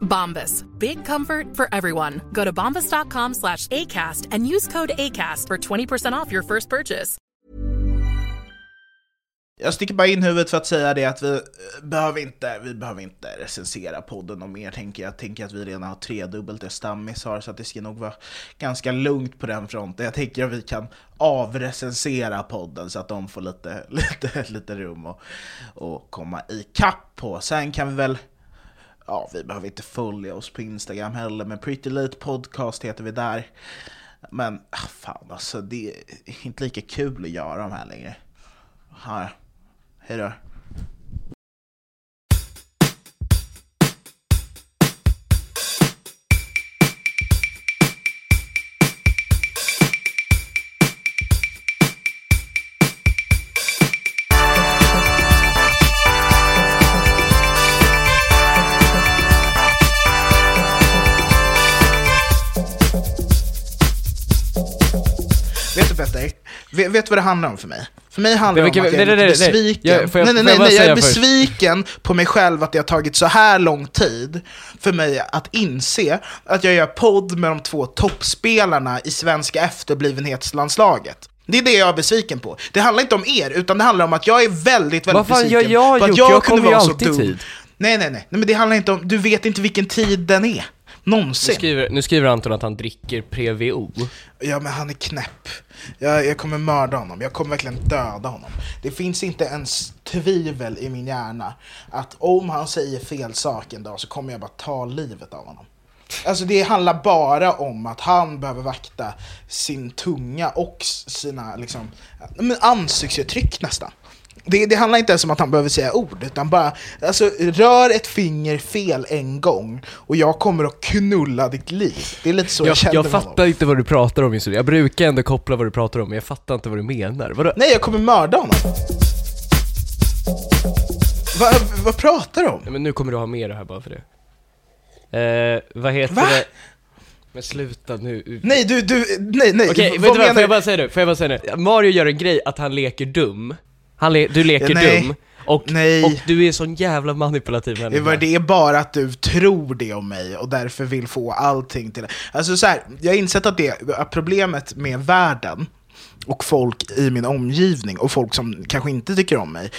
Bombas. Big comfort for everyone. Go to bombas.com slash ACAST and use code ACAST for 20% off your first purchase. Jag sticker bara in huvudet för att säga det att vi eh, behöver inte, vi behöver inte recensera podden och mer tänker jag. tänker att vi redan har tredubbelt det Stammis har så att det ska nog vara ganska lugnt på den fronten. Jag tänker att vi kan avrecensera podden så att de får lite, lite, lite rum och, och komma ikapp på. Sen kan vi väl Ja, vi behöver inte följa oss på Instagram heller, men Pretty Late Podcast heter vi där. Men ah, fan alltså, det är inte lika kul att göra de här längre. Här. då. Vet, vet du vad det handlar om för mig? För mig handlar det om att jag är nej, lite nej, nej, nej. besviken. Jag- jag- nej, nej, jag nej, nej, jag är säga först? besviken på mig själv att det har tagit så här lång tid för mig att inse att jag gör podd med de två toppspelarna i svenska efterblivenhetslandslaget. Det är det jag är besviken på. Det handlar inte om er, utan det handlar om att jag är väldigt, väldigt Vad fan besviken gör jag, på att Jocke? Jag kunde vara så dum. tid. Nej, nej, nej, nej, men det handlar inte om, du vet inte vilken tid den är. Nu Någonsin. skriver, nu skriver Anton att han dricker Previo. Ja men han är knäpp. Jag, jag kommer mörda honom, jag kommer verkligen döda honom. Det finns inte ens tvivel i min hjärna att om han säger fel sak en dag så kommer jag bara ta livet av honom. Alltså det handlar bara om att han behöver vakta sin tunga och sina liksom, men ansiktsuttryck nästan. Det, det handlar inte ens om att han behöver säga ord, utan bara alltså, rör ett finger fel en gång och jag kommer att knulla ditt liv. Det är lite så jag, Jag, känner jag med honom. fattar inte vad du pratar om just nu. Jag brukar ändå koppla vad du pratar om, men jag fattar inte vad du menar. Vadå? Nej, jag kommer mörda honom. Va, vad pratar du om? Nej, men nu kommer du ha med det här bara för det. Eh, vad heter Va? det? Men sluta nu. Nej, du, du, nej, nej. Okej, vad vad? Får jag bara säga det? Får jag bara säga det? Mario gör en grej att han leker dum. Han le du leker nej. dum. Och, Nej. och du är sån jävla manipulativ människa. det är bara att du tror det om mig och därför vill få allting till det. Alltså så här, jag har insett att, det, att problemet med världen och folk i min omgivning och folk som kanske inte tycker om mig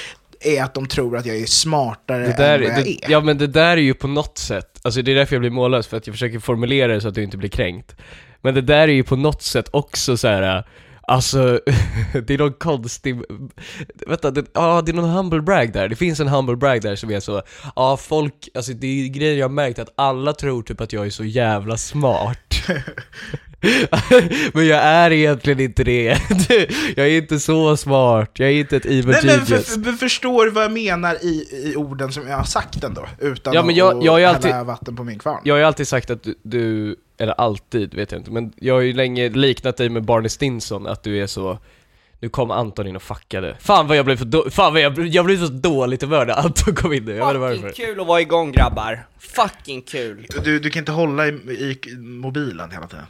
är att de tror att jag är smartare Det där, än vad jag det, är. ja men det där är ju på något sätt, alltså det är därför jag blir mållös, för att jag försöker formulera det så att du inte blir kränkt. Men det där är ju på något sätt också så här. Alltså, det är någon konstig, vänta, det, ah, det är någon humble brag där, det finns en humble brag där som är så, ja folk, alltså det är grejer jag har märkt att alla tror typ att jag är så jävla smart. men jag är egentligen inte det. jag är inte så smart, jag är inte ett evil Nej, men för, för, förstår vad jag menar i, i orden som jag har sagt ändå? Utan Ja, men jag- att jag har alltid- vatten på min kvarn. Jag har ju alltid sagt att du, du, eller alltid vet jag inte, men jag har ju länge liknat dig med Barney Stinson, att du är så Nu kom Anton in och fuckade. Fan vad jag blev för då- fan vad jag, blev- jag blev så dåligt humör när Anton kom in nu, jag vet inte varför. Kul att vara igång grabbar. Fucking kul. Du, du kan inte hålla i, i mobilen hela tiden.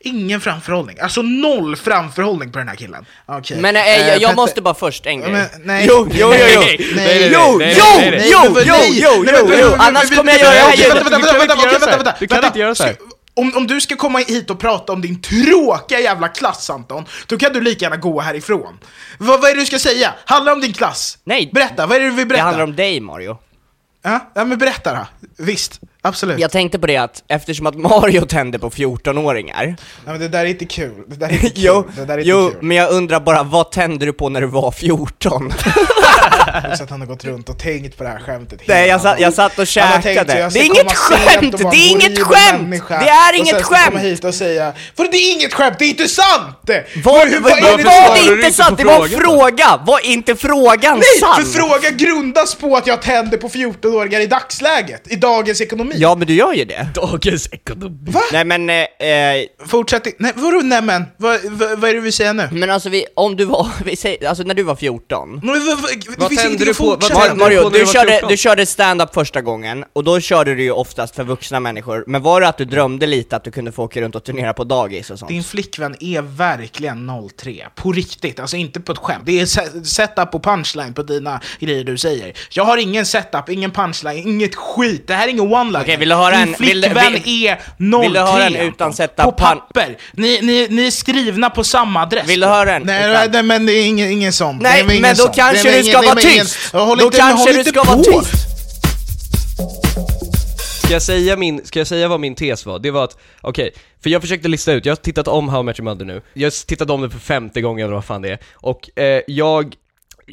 Ingen framförhållning. Alltså noll framförhållning på den här killen. Okej. Men eh, Eh, jag, jag måste bara först en grej. Men, nej. Jo, jo, jo, jo. Nej, nej, nej, Jo, nej, jo, nej, nej, jo, jo, nej. jo, Nej, jo, annars kommer jag göra det här ljudet. Vänta, vänta, Du kan vänta, inte göra vänta, Du kan vänta. inte göra så här. Om, om du ska komma hit och prata om din tråkiga jävla klass Anton, då kan du lika gärna gå härifrån. Vad, vad är det du ska säga? Handlar det om din klass? Nej. Berätta, vad är det du vill Det berätta? handlar om dig Mario. Ja, ja men berätta då. Visst, absolut. Jag tänkte på det att eftersom att Mario tände på 14-åringar Ja, men det där är inte kul. Det där är inte kul. Jo, det där är inte jo kul. men jag undrar bara, vad tände du på när du var 14? Så att han har gått runt och tänkt på det här skämtet Nej, hela jag satt, jag satt och käkade. Det är inget skämt! Det är inget skämt! människa. Det är inget ska komma skämt! hit och säga För det är inget skämt, det är inte sant! Vad, hur- det var sant? det inte sant? Det var en fråga! Var inte frågan Nej, sann? för frågan grundas på att jag tänder på 14-åringar i dagsläget, i dagens ekonomi. Ja men du gör ju det. Dagens ekonomi. Va? Nej men, eh, eh, Fortsätt i- Nej, vadå nämen? Vad, vad, vad är det du vill säga nu? men alltså vi, om du var, vi säger, alltså när du var 14 Men vad- vad- Det finns tände ingenting du att på? Vad fortsätta tände med. du Mario, på när du du var körde, 14? du körde stand-up första gången, och då körde du ju oftast för vuxna människor, men var det att du drömde lite att du kunde få åka runt och turnera på dagis och sånt? Din flickvän är verkligen 03, på riktigt, alltså inte på ett skämt. Det är se- setup och punchline på dina grejer du säger. Jag har ingen setup, ingen punchline, inget skit. Det här är ingen one-liner. Okej, vill du höra en- vill flickvän vill- är 03. vill du höra en utan setup På papper. Ni, ni, ni är skrivna på samma adress. Vill du höra en Nej, utan- nej men det är ingen, ingen sån. Nej, men då sån. kanske du ska vara tyst. Då kanske du ska vara tyst. Ska jag säga min, ska jag säga vad min tes var? Det var att, okej, för jag försökte lista ut, jag har tittat om How I Met Your Mother nu, jag tittade om det för femte gången eller vad fan det är, och eh, jag,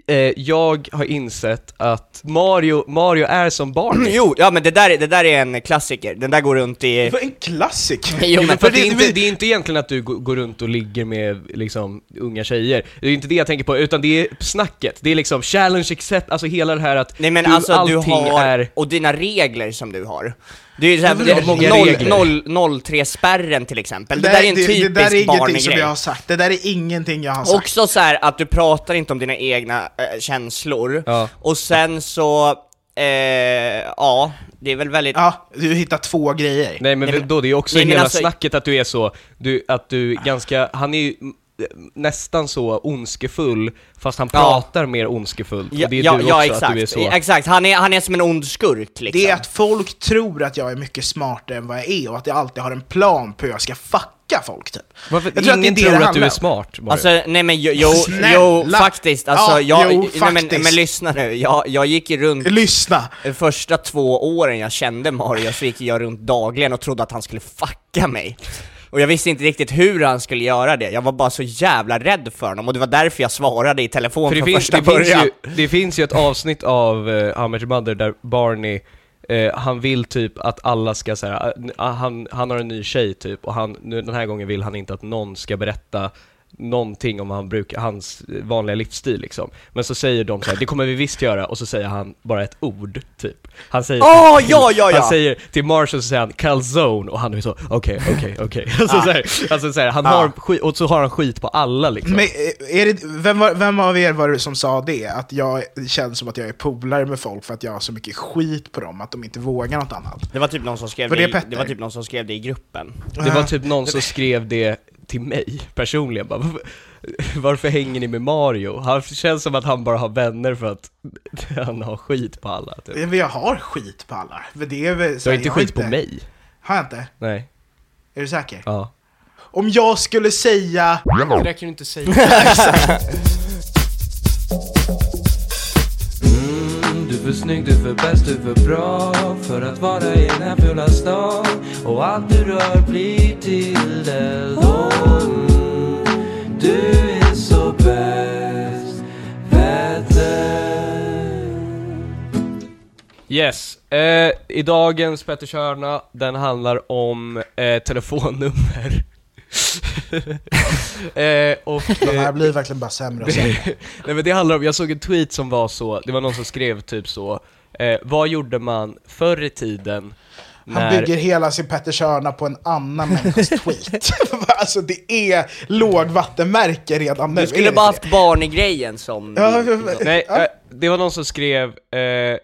eh, jag har insett att Mario, Mario är som Barney. Jo, ja men det där, är- det där är en klassiker, den där går runt i... Vad en klassiker. Jo, men för det, är inte, det- det är inte egentligen att du går går runt och ligger med liksom unga tjejer, det är inte det jag tänker på, utan det är snacket, det är liksom challenge accept, alltså hela det här att Nej men du, alltså du allting har, är... och dina regler som du har. Det är ju såhär, många noll, noll, noll, tre spärren till exempel, det, där är en det, typisk det där är ingenting som jag har sagt. Det där är ingenting jag har sagt. Också så här att du pratar inte om dina egna eh, känslor, Ja. och sen så, eh, ja, det är väl väldigt... Ja, du hittar två grejer. Nej men Nej, men- då, det är också Nej, hela alltså- snacket att du är så, du, att du ganska, han är ju nästan så ondskefull, fast han Ja. pratar mer ondskefullt, Ja, och det är ja, du ja också, exakt, att du är så. exakt, han är, han är som en ond skurk liksom. Det är att folk tror att jag är mycket smartare än vad jag är och att jag alltid har en plan på hur jag ska fucka folk typ. Varför, Jag tror att det är ingen det tror det att du är smart, Mario. Alltså nej men jo, jo, jo faktiskt, alltså Ja, jag, jo, nej, men, faktiskt. men lyssna nu, jag, jag gick ju runt Lyssna! de första två åren jag kände Mario så gick jag runt dagligen och trodde att han skulle fucka mig. Och jag visste inte riktigt hur han skulle göra det, jag var bara så jävla rädd för honom och det var därför jag svarade i telefon För från finns, första det, finns början. ju, det finns ju ett avsnitt av uh, How Your Mother där Barney, eh, han vill typ att alla ska säga, han, han har en ny tjej typ, och han, nu, den här gången vill han inte att någon ska berätta någonting om han brukar, hans vanliga livsstil liksom. Men så säger de så här, det kommer vi visst göra, och så säger han bara ett ord, typ. Han säger Åh, till, ja, ja, ja! Han säger till Marshall så säger han 'calzone' och han är så, okej, okej, okej. Alltså så här, alltså så här, han Ah. har skit, och så har han skit på alla liksom. Men, eh, är det, vem, var, vem av er var det som sa det? Att jag känns som att jag är polare med folk för att jag har så mycket skit på dem att de inte vågar något annat. Det var typ någon som skrev det, det det var typ någon som skrev det i gruppen. Det var typ någon som skrev det till mig personligen bara, "Varför- hänger ni med Mario? Han känns som att han bara har vänner för att han har skit på alla typ. Men Jag har skit på alla. Det är väl, Du har inte skit på mig? Har jag inte? Nej. Är du säker? Ja. Om jag skulle säga... Det där kan du inte säga. Du är för snygg, du är för bäst, du är för bra för att vara i den här fula stan. Och allt du rör blir till eld mm, Du är så bäst, Petter. Yes, eh, i dagens Petters hörna, den handlar om eh, telefonnummer eh, och, De här eh, blir verkligen bara sämre och sämre. Nej men det handlar om, jag såg en tweet som var så, det var någon som skrev typ så eh, Vad gjorde man förr i tiden Han när... bygger hela sin Pettershörna på en annan människas tweet. alltså det är lågvattenmärke redan nu. Du skulle bara haft Barney-grejen som... Ja, ja, ja. Nej, Ja. eh, det var någon som skrev eh, eh,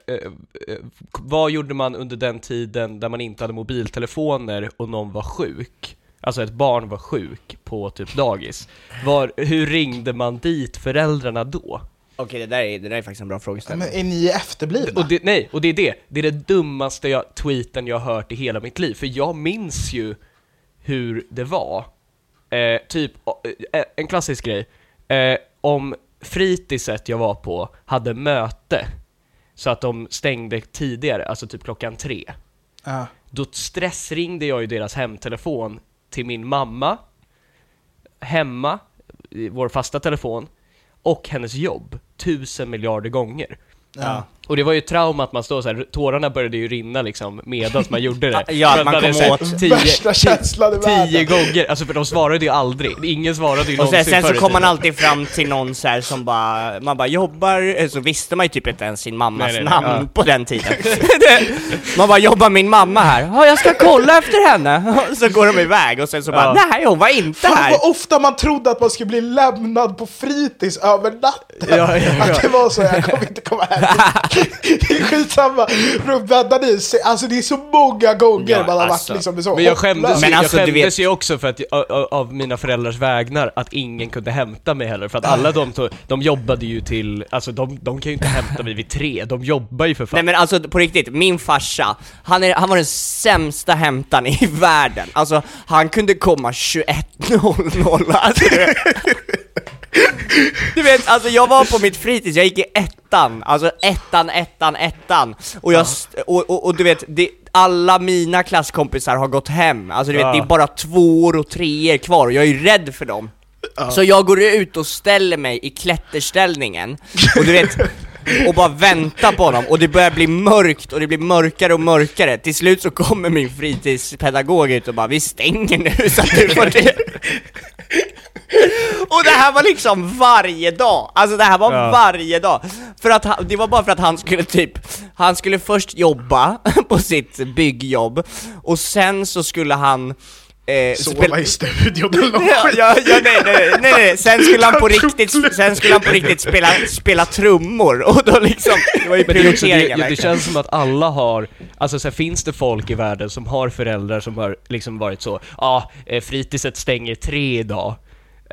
Vad gjorde man under den tiden där man inte hade mobiltelefoner och någon var sjuk? Alltså ett barn var sjuk på typ dagis, var, hur ringde man dit föräldrarna då? Okej, det, där är, det där är faktiskt en bra frågeställning. Men är ni efterblivna? Och det, nej, och det är det, det är det dummaste jag, tweeten jag har hört i hela mitt liv, för jag minns ju hur det var. Eh, typ, eh, en klassisk grej, eh, om fritidset jag var på hade möte, så att de stängde tidigare, alltså typ klockan tre. Ja. Då stressringde jag ju deras hemtelefon till min mamma, hemma, i vår fasta telefon, och hennes jobb, tusen miljarder gånger. Ja. Och det var ju trauma att man stod så här, tårarna började ju rinna liksom medan man gjorde det. Ja, att man kom här åt- tio, Värsta känslan i världen. tio gånger, alltså för de svarade ju aldrig. Ingen svarade ju Och sen, någonsin sen så kom man alltid fram till någon så här som bara, man bara jobbar, så visste man ju typ inte ens sin mammas Nej, nej, nej, namn ja. på den tiden. Man bara, jobbar min mamma här? Ja, jag ska kolla efter henne. Så går de iväg och sen så bara, Ja. nej hon var inte Fan här. vad ofta man trodde att man skulle bli lämnad på fritids över natten. Ja, ja, ja. Att det var så, jag kommer inte komma hem. Det är skitsamma. Bäddar ni. Alltså det är så många gånger Ja, man har alltså. varit liksom så Men jag skämdes. Men jag alltså, du skämdes vet- ju också för att, av, av mina föräldrars vägnar att ingen kunde hämta mig heller, för att alla de, to- de jobbade ju till, alltså de, de kan ju inte hämta mig vid tre, de jobbar ju för fan. Nej men alltså på riktigt, min farsa, han, är, han var den sämsta hämtaren i världen. Alltså, han kunde komma 21.00. Alltså, du vet- alltså jag var på mitt fritids, jag gick i ettan, alltså ettan, ettan, ettan. Och jag, och, och, och du vet, det, alla mina klasskompisar har gått hem, alltså du vet, det är bara tvåor och treor kvar och jag är rädd för dem. Så jag går ut och ställer mig i klätterställningen, och du vet, och bara väntar på honom, och det börjar bli mörkt och det blir mörkare och mörkare. Till slut så kommer min fritidspedagog ut och bara 'Vi stänger nu så att du får det' Och det här var liksom varje dag, alltså det här var Ja. varje dag. För att han, det var bara för att han skulle typ, han skulle först jobba på sitt byggjobb, och sen så skulle han eh, Sova i studion eller Ja, ja, ja, nej, nej, nej, nej, sen skulle han på riktigt, sen skulle han på riktigt spela, spela trummor, och då liksom, det var ju Men det, det, prioriteringar det känns som att alla har, alltså så här, finns det folk i världen som har föräldrar som har liksom varit så, ja, ah, eh, fritidset stänger tre idag,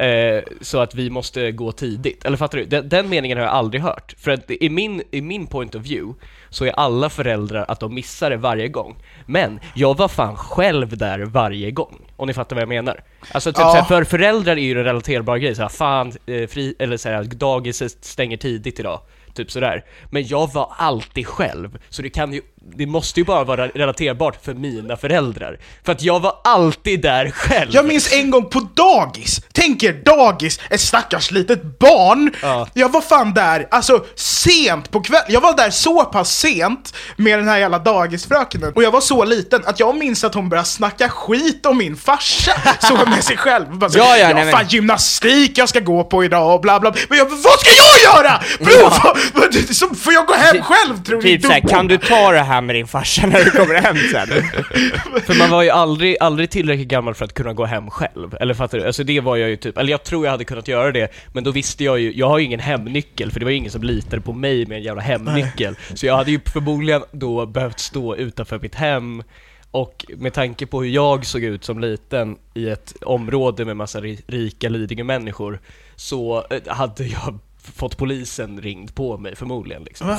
eh, så att vi måste gå tidigt. Eller fattar du? Den, den meningen har jag aldrig hört. För att i min, i min point of view så är alla föräldrar att de missar det varje gång. Men jag var fan själv där varje gång, om ni fattar vad jag menar. Alltså typ Ja. såhär, för föräldrar är ju en relaterbar grej, såhär fan, eh, fri, eller såhär, dagiset stänger tidigt idag. Typ sådär. Men jag var alltid själv, så det kan ju, det måste ju bara vara relaterbart för mina föräldrar. För att jag var alltid där själv. Jag minns en gång på dagis, tänk er dagis, ett stackars litet barn. Ja. Jag var fan där, alltså sent på kvällen. Jag var där så pass sent med den här jävla dagisfrökenen. Och jag var så liten att jag minns att hon började snacka skit om min farsa. Så med sig själv. Bara så, Ja, ja, ja, nej, fan gymnastik jag ska gå på idag och bla bla. Men jag, vad ska jag göra? Bro, så får jag gå hem själv tror ni? Typ såhär, kan du ta det här med din farsa när du kommer hem sen? För man var ju aldrig, aldrig tillräckligt gammal för att kunna gå hem själv, eller fattar du? Alltså det var jag ju typ, eller jag tror jag hade kunnat göra det, men då visste jag ju, jag har ju ingen hemnyckel, för det var ju ingen som litade på mig med en jävla hemnyckel. Så jag hade ju förmodligen då behövt stå utanför mitt hem, och med tanke på hur jag såg ut som liten i ett område med massa ri- rika Lidingö-människor, så eh, hade jag fått polisen ringd på mig förmodligen liksom. Va?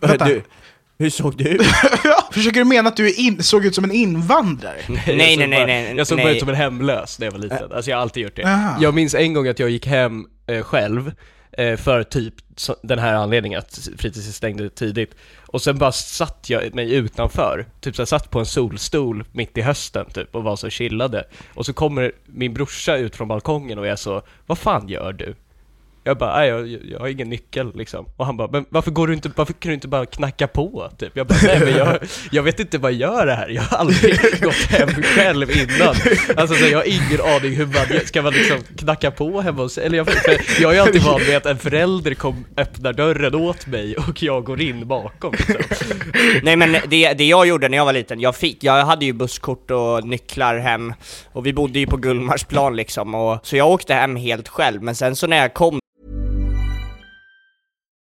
Vänta. Du, hur såg du ut? Ja, Försöker du mena att du är in, såg ut som en invandrare? Nej, Jag nej, nej, bara- nej, Jag såg bara nej. ut som en hemlös när jag var liten, alltså jag har alltid gjort det. Aha. Jag minns en gång att jag gick hem eh, själv, eh, för typ så, den här anledningen att fritids stängde tidigt. Och sen bara satt jag mig utanför, typ så jag satt på en solstol mitt i hösten typ och var så chillade. Och så kommer min brorsa ut från balkongen och jag så, vad fan gör du? Jag bara, nej jag, jag har ingen nyckel liksom. Och han bara, men varför går du inte, varför kan du inte bara knacka på? Typ. Jag bara, nej men jag, jag vet inte vad jag gör det här. Jag har aldrig gått hem själv innan. Alltså så jag har ingen aning hur man, ska man liksom knacka på hemma hos, eller jag, för jag är ju alltid van vid att en förälder kom, öppnar dörren åt mig och jag går in bakom liksom. Nej men det, det jag gjorde när jag var liten, jag fick, jag hade ju busskort och nycklar hem, och vi bodde ju på Gullmarsplan liksom, och, så jag åkte hem helt själv, men sen så när jag kom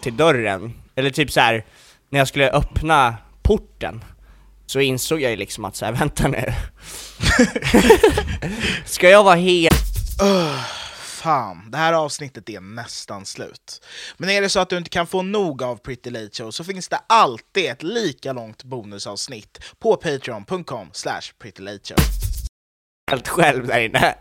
Till dörren, eller typ så här när jag skulle öppna porten, så insåg jag ju liksom att så här, vänta nu. Ska jag vara helt... Fan, det här avsnittet är nästan slut. Men är det så att du inte kan få nog av Pretty Late Show så finns det alltid ett lika långt bonusavsnitt på patreon.com slash prettylateshow helt själv där inne.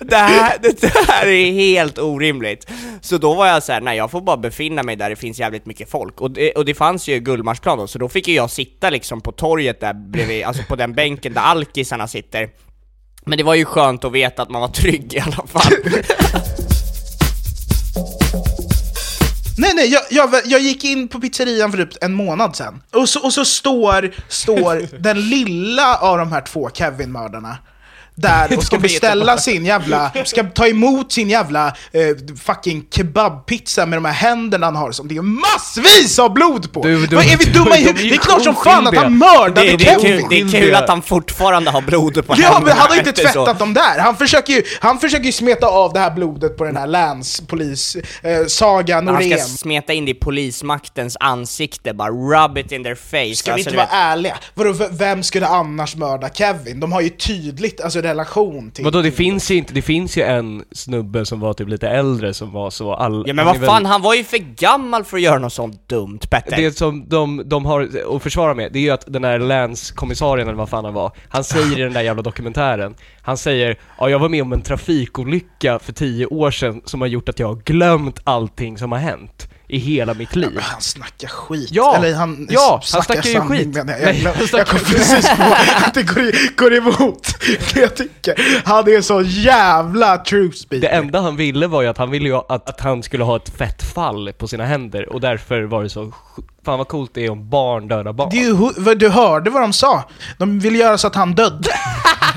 det, här, det här är helt orimligt. Så då var jag så här: nej jag får bara befinna mig där det finns jävligt mycket folk. Och det, och det fanns ju Gullmarsplan då, så då fick ju jag sitta liksom på torget där bredvid, alltså på den bänken där alkisarna sitter. Men det var ju skönt att veta att man var trygg i alla fall. Nej, jag, jag, jag gick in på pizzerian för typ en månad sedan. Och så, och så står, står den lilla av de här två Kevin-mördarna där och ska beställa sin jävla, ska ta emot sin jävla eh, fucking kebabpizza med de här händerna han har som det är massvis av blod på! Du, du, Vad är vi du, dumma i huvudet? Det är klart som fan att han mördade Det, det, är kul, det är kul att han fortfarande har blod på Ja, händerna. men han har inte tvättat dem där! Han försöker ju, han försöker ju smeta av det här blodet på den här länspolis, eh, Saga Han Norén. ska smeta in det i polismaktens ansikte, bara rub it in their face. Ska vi Alltså, inte du vara vet- ärliga? Vadå, vem skulle annars mörda Kevin? De har ju tydligt alltså, relation till... Vadå, det finns ju inte, det finns ju en snubbe som var typ lite äldre som var så all... Ja men han vad fan, väl- han var ju för gammal för att göra något sånt dumt, Petter. Det som de, de har att försvara med, det är ju att den här länskommissarien eller vad fan han var, han säger i den där jävla dokumentären, han säger ja jag var med om en trafikolycka för tio år sedan som har gjort att jag har glömt allting som har hänt i hela mitt liv. Men han snackar skit. Ja, Eller han, ja, han snackar ju skit. menar Jag, jag, jag, snackar- kom precis på att det går, går emot det jag tycker. Han är så jävla true speaker. Det enda han ville var ju att han ville ju att, att han skulle ha ett fett fall på sina händer och därför var det så, fan vad coolt det är om barn dödar barn. Det är ju, hu- vad- du hörde vad de sa? De vill göra så att han dödde.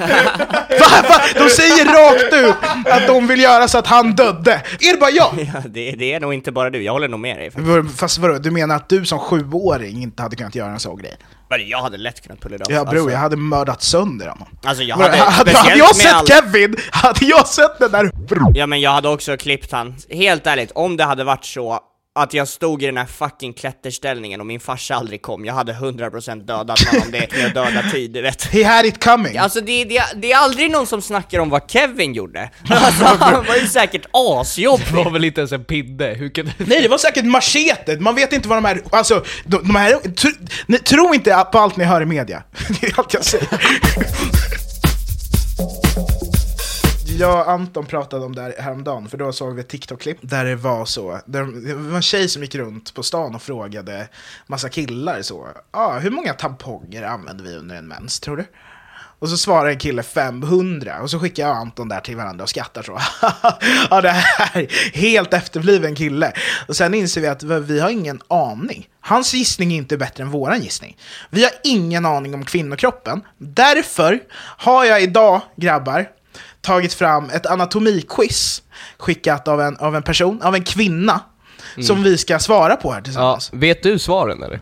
va, va? De säger rakt ut att de vill göra så att han dödde. Är det bara jag? Ja, det, det är nog inte bara du, jag håller nog med dig. faktiskt. Fast vadå, du menar att du som sjuåring inte hade kunnat göra en sån grej? Men Jag hade lätt kunnat pulla det off. Ja bror, alltså, jag hade mördat sönder honom. alltså jag Hade, hade, hade, jag med sett all- Kevin, hade jag sett den där. Ja men jag hade också klippt han. Helt ärligt, om det hade varit så att jag stod i den här fucking klätterställningen och min farsa aldrig kom, jag hade 100% dödat honom, det är med döda tid, du vet. He had it coming. Alltså det, det, det är aldrig någon som snackar om vad Kevin gjorde. Alltså han var ju säkert Det asjobbig. var väl inte ens en pinne, hur kan Nej det var säkert machete, man vet inte vad de är, alltså de, de här, tro, ni, tro inte på allt ni hör i media. Det är allt jag säger. Jag och Anton pratade om det här häromdagen, för då såg vi ett TikTok-klipp där det var så, där, det var en tjej som gick runt på stan och frågade massa killar så, ah, hur många tamponger använder vi under en mens, tror du? Och så svarar en kille 500 och så skickar jag och Anton där till varandra och skrattar så. ja, det här är helt efterbliven kille. Och sen inser vi att vi har ingen aning. Hans gissning är inte bättre än våran gissning. Vi har ingen aning om kvinnokroppen. Därför har jag idag, grabbar, tagit fram ett anatomiquiz skickat av en, av en person, av en kvinna, som vi ska svara på här Ja, tillsammans. vet du svaren eller?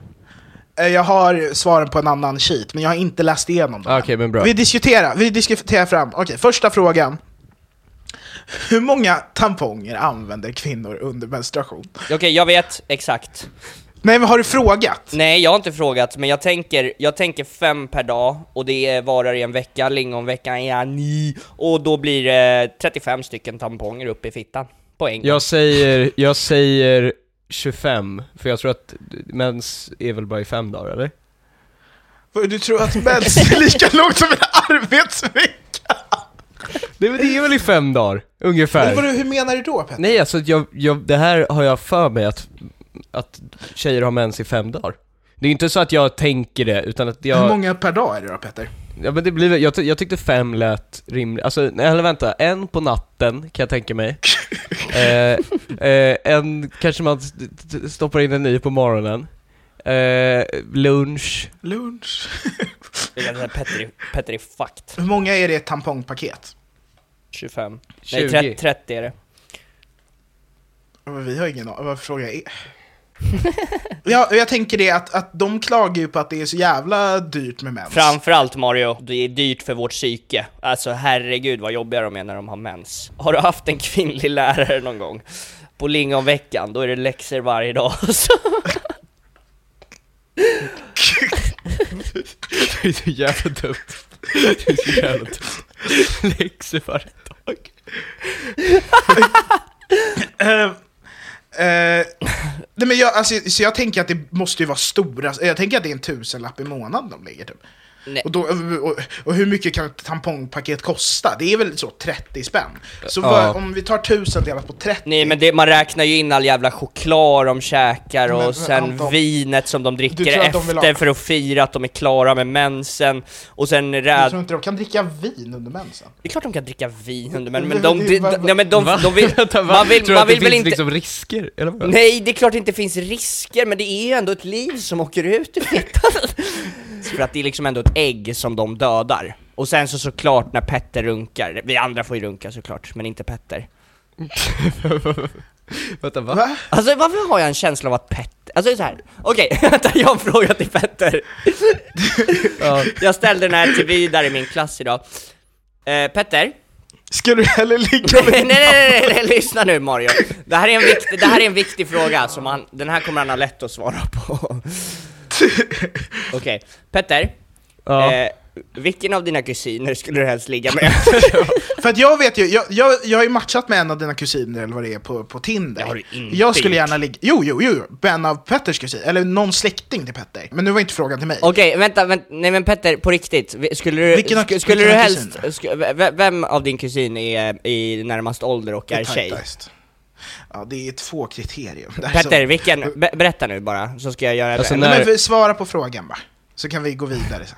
Eh, Jag har svaren på en annan sheet, men jag har inte läst igenom dem. Än. men bra. Vi diskuterar, vi diskuterar fram. Okej, första frågan. Hur många tamponger använder kvinnor under menstruation? Okej, jag vet exakt. Nej, men har du frågat? Nej, jag har inte frågat, men jag tänker, jag tänker fem per dag, och det varar i en vecka, lingonveckan är ni, och då blir det 35 stycken tamponger upp i fittan. på en gång. Jag säger, jag säger 25, för jag tror att mens är väl bara i fem dagar eller? Du tror att mens är lika långt som en arbetsvecka? Det, det är väl i fem dagar, ungefär? Men vadå, hur menar du då Petter? Nej alltså, jag, jag, det här har jag för mig att, att tjejer har mens i fem dagar. Det är inte så att jag tänker det, utan att jag... Hur många per dag är det då Petter? Ja men det blir jag, ty- jag tyckte fem lät rimligt, alltså, nej, eller vänta, en på natten kan jag tänka mig eh, eh, En kanske man st- st- stoppar in en ny på morgonen eh, Lunch Lunch. Det är ganska- Petter, är- Petter är fucked. Hur många är det i ett tampongpaket? 25. 20. Nej, 30, 30 är det. Men Vi har ingen aning, vad frågar jag är? ja, jag tänker det att, att de klagar ju på att det är så jävla dyrt med mens. Framförallt Mario, det är dyrt för vårt psyke. Alltså herregud vad jobbiga de är när de har mens. Har du haft en kvinnlig lärare någon gång? På lingonveckan, då är det läxor varje dag. Så. Det är så jävla dumt Det är så jävla dumt Läxor varje dag Eh, eh, nej men jag, alltså, så jag tänker att det måste ju vara stora, jag tänker att det är en tusenlapp i månaden de ligger typ. Nej. Och, då, och, och hur mycket kan ett tampongpaket kosta? Det är väl så 30 spänn? Så Ja. vad, om vi tar tusen delat på 30? Nej men det, man räknar ju in all jävla choklad de käkar och Men- sen Anton, vinet som de du dricker efter ha- för att fira att de är klara med mensen och sen räd... tror inte de kan dricka vin under mensen. Det är klart de kan dricka vin under men, Men de, ja, men de, de vill, man vill, Tror du man att det vill väl finns inte liksom risker? Eller vad? Nej, det är klart det inte finns risker, men det är ju ändå ett liv som åker ut ur fittan. För att det är liksom ändå ett ägg som de dödar. Och sen så såklart när Petter runkar, vi andra får ju runka såklart, men inte Petter. Vänta va? Va? Alltså varför har jag en känsla av att Petter, alltså så här. okej, vänta jag har en fråga till Petter. Ja. Jag ställde den här till Vidar i min klass idag. Eh, Petter? Ska du hellre ligga nej, med nej, nej, nej, nej, lyssna nu Mario. Det här är en viktig, det här är en viktig fråga som han, den här kommer han ha lätt att svara på. Okej, Petter. Ja. Eh, vilken av dina kusiner skulle du helst ligga med? För att jag vet ju, jag, jag, jag har ju matchat med en av dina kusiner eller vad det är på, på Tinder. Det har du inte jag skulle gjort. gärna ligga, jo, jo, jo, med en av Petters kusiner, eller någon släkting till Petter. Men nu var inte frågan till mig. Okej, vänta, vänta, nej men Petter, på riktigt, skulle du, Vilken av- sk- skulle vilken du helst, sk- vem av din kusin är i närmast ålder och är tjej? Tightast. Ja, det är två kriterier. Petter, så- vilken, be- berätta nu bara, så ska jag göra Alltså, det. när- men svara på frågan bara. Så kan vi gå vidare sen.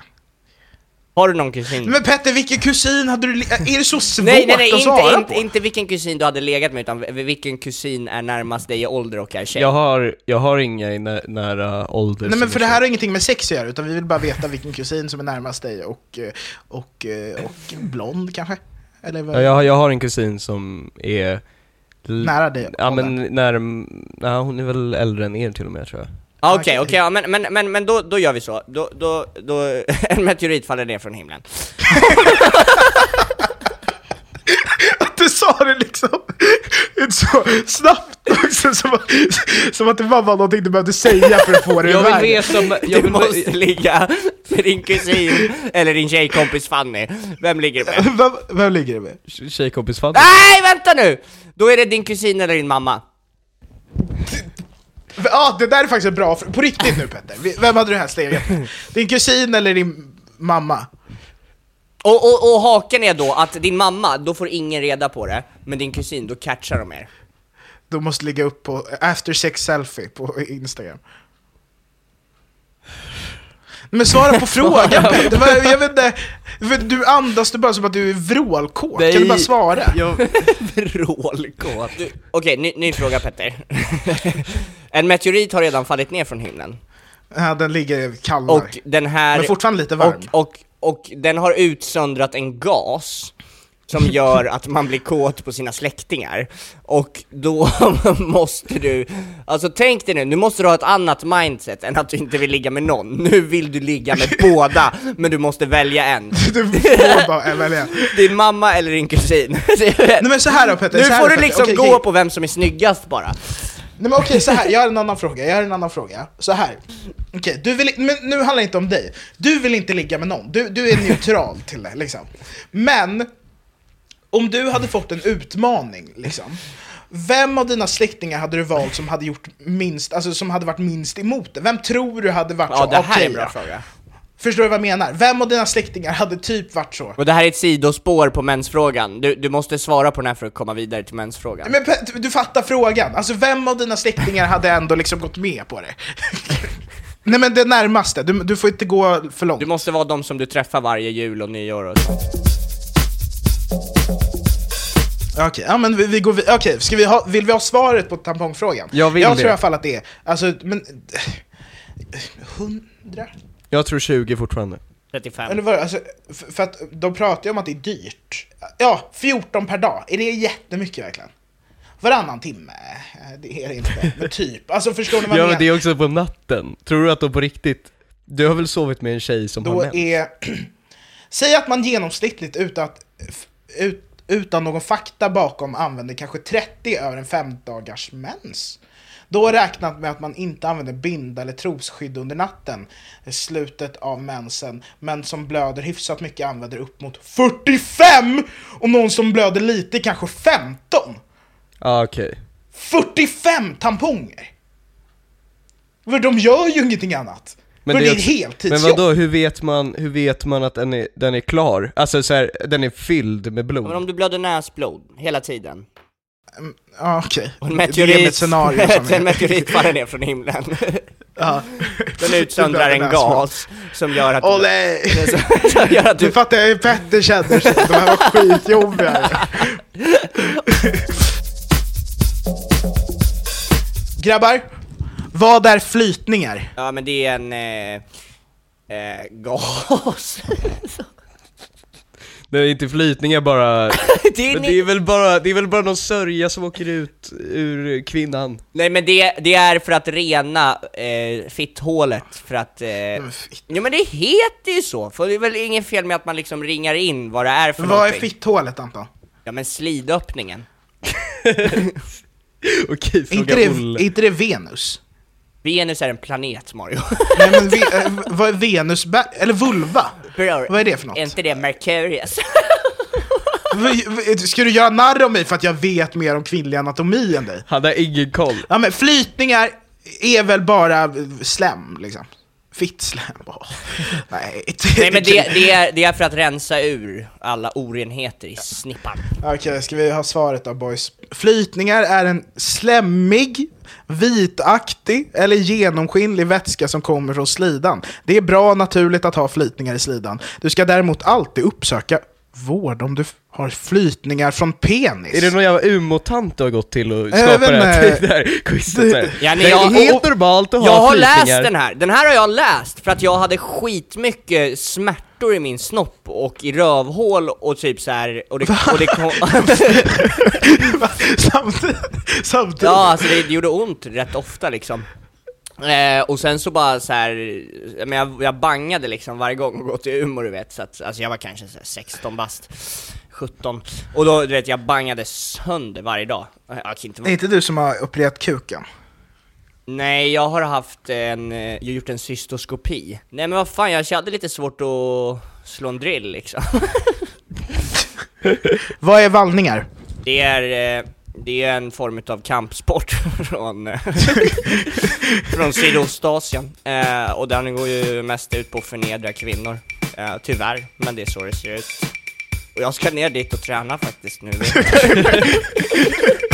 Har du någon kusin? Men Petter, vilken kusin hade du... Är det så svårt nej nej nej, att svara inte, inte, på? inte vilken kusin du hade legat med, utan vilken kusin är närmast dig i ålder och är tjej? Jag har, jag har inga i nä, nära ålder Nej men som för det här har ingenting med sex att göra, utan vi vill bara veta vilken kusin som är närmast dig och, och, eh, och blond kanske? Eller vad? Ja, jag, har- jag har en kusin som är Nära dig? Ja men när, ja, hon är väl äldre än er till och med tror jag Ah, Okej, Okej. okej, ja, men, men, men, men då, då gör vi så. Då, då, då, en meteorit faller ner från himlen. Att du sa det liksom så snabbt också, som, att- som att det bara var någonting du behövde säga för att få det Jag vill veta om, jag Du vill, måste ligga med din kusin eller din tjejkompis Fanny. Vem ligger du med? Vem, vem ligger det med? tjejkompis Fanny Nej, vänta nu! Då är det din kusin eller din mamma. Ja, det där är faktiskt bra På riktigt nu Petter, vem hade du helst legat med? Din kusin eller din mamma? Och, och, och haken är då att din mamma, då får ingen reda på det, men din kusin, då catchar de er. Du måste lägga upp på after sex selfie på Instagram. Men svara på frågan Petter, Vad- jag vet inte, du andas du bara som att du är vrålkåt, kan du bara svara? Vrålkåt. Du, Okej, ny, ny fråga Petter. en meteorit har redan fallit ner från himlen. Ja, den ligger kallnar. Och den här... Men fortfarande lite varm. Och, och, och den har utsöndrat en gas som gör att man blir kåt på sina släktingar. Och då måste du, alltså tänk dig nu, nu måste du ha ett annat mindset än att du inte vill ligga med någon. Nu vill du ligga med båda, men du måste välja en. Du får bara välja. Din mamma eller din kusin. Nej men så här då Petter, Nu får du liksom Okej, gå okej. på vem som är snyggast bara. Nej men okej, så här. jag har en annan fråga, jag har en annan fråga. Så här. Okej, du vill, men nu handlar det inte om dig. Du vill inte ligga med någon, du, du är neutral till det liksom. Men, om du hade fått en utmaning liksom, Vem av dina släktingar hade du valt som hade gjort minst, alltså som hade varit minst emot det? Vem tror du hade varit Ja, så? det här är okej, en bra ja. fråga. Förstår du vad jag menar? Vem av dina släktingar hade typ varit så? Och det här är ett sidospår på mensfrågan. Du, du måste svara på den här för att komma vidare till mensfrågan. Men Pe- du fattar frågan, alltså vem av dina släktingar hade ändå liksom gått med på det? Nej men det närmaste, du, du får inte gå för långt. Du måste vara de som du träffar varje jul och nyår och sånt. Okej, ja men vi, vi går vidare. Okej, ska vi ha, vill vi ha svaret på tampongfrågan? Jag vill Jag det. tror i alla fall att det är, alltså, men... Hundra? Jag tror 20 fortfarande. 35. Eller vad, alltså, för, för att de pratar ju om att det är dyrt. Ja, 14 per dag. Är det jättemycket verkligen? Varannan timme? Det är det inte, men typ. Alltså förstår ni vad Ja jag men menar? det är också på natten. Tror du att de på riktigt... Du har väl sovit med en tjej som har Då mens? är... Säg att man genomsnittligt utan, att, ut, utan någon fakta bakom använder kanske 30 över en fem dagars mens. Då räknat med att man inte använder binda eller trosskydd under natten, slutet av mensen, men som blöder hyfsat mycket använder upp mot 45! Och någon som blöder lite kanske 15! Ja okej. 45 tamponger! För de gör ju ingenting annat. Men det är, ett heltidsjobb. Men vadå, hur vet man, hur vet man att den är, den är klar? Alltså så här, den är fylld med blod? Men om du blöder näsblod hela tiden, Ja, okej. en Det är ett scenario som en meteorit faller ner från himlen. Ja. Den utsöndrar en gas som gör att, Åh nej! som gör att Du du... fattar jag hur Petter känner sig, de här var skitjobbiga. Grabbar, vad är flytningar? Ja men det är en... Eh, eh, gas. Det är inte flytningar bara, det är men det är väl bara, det är väl bara någon sörja som åker ut ur kvinnan? Nej men det, det är för att rena eh, fitthålet, för att... Eh, ja men det heter ju så, för det är väl inget fel med att man liksom ringar in vad det är för Vad är någonting. fitthålet Anton? Ja men slidöppningen. Okej, Är inte fråga det, Olle. är inte det Venus? Venus är en planet Mario. Nej men ve, äh, vad är Venus, eller vulva? Bror, Vad är det för något? Är inte det Mercurius? Ska du göra narr av mig för att jag vet mer om kvinnlig anatomi än dig? Han har ingen koll. Ja men flytningar är väl bara slem liksom. Fittslem. Åh. Nej, Nej men det, det, är, det är för att rensa ur alla orenheter i snippan. Okej, ska vi ha svaret då boys? Flytningar är en slemmig, vitaktig eller genomskinlig vätska som kommer från slidan. Det är bra naturligt att ha flytningar i slidan. Du ska däremot alltid uppsöka vård om du har flytningar från penis. Är det någon jävla umotant du har gått till och Jag skapat vet det här, det quizet? här? Ja, nej, det jag- är helt normalt att Jag ha har flytningar. läst den här, den här har jag läst för att jag hade skitmycket smärtor i min snopp och i rövhål och typ så här och det, och det kom... samtidigt, samtidigt. Ja, alltså det, det gjorde ont rätt ofta liksom. Eh, och sen så bara så här, men jag, jag bangade liksom varje gång och gått till Umeå du vet, så att, alltså jag var kanske så här 16 bast, 17, och då du vet jag bangade sönder varje dag. Jag kan inte Det är inte du som har opererat kuken? Nej, jag har haft en, eh, jag gjort en cystoskopi. Nej men vad fan, jag hade lite svårt att slå en drill liksom. Vad är vallningar? Det är, eh, det är en form av kampsport från, eh, från Sydostasien. Eh, och den går ju mest ut på att förnedra kvinnor. Eh, tyvärr, men det är så det ser ut. Och jag ska ner dit och träna faktiskt nu.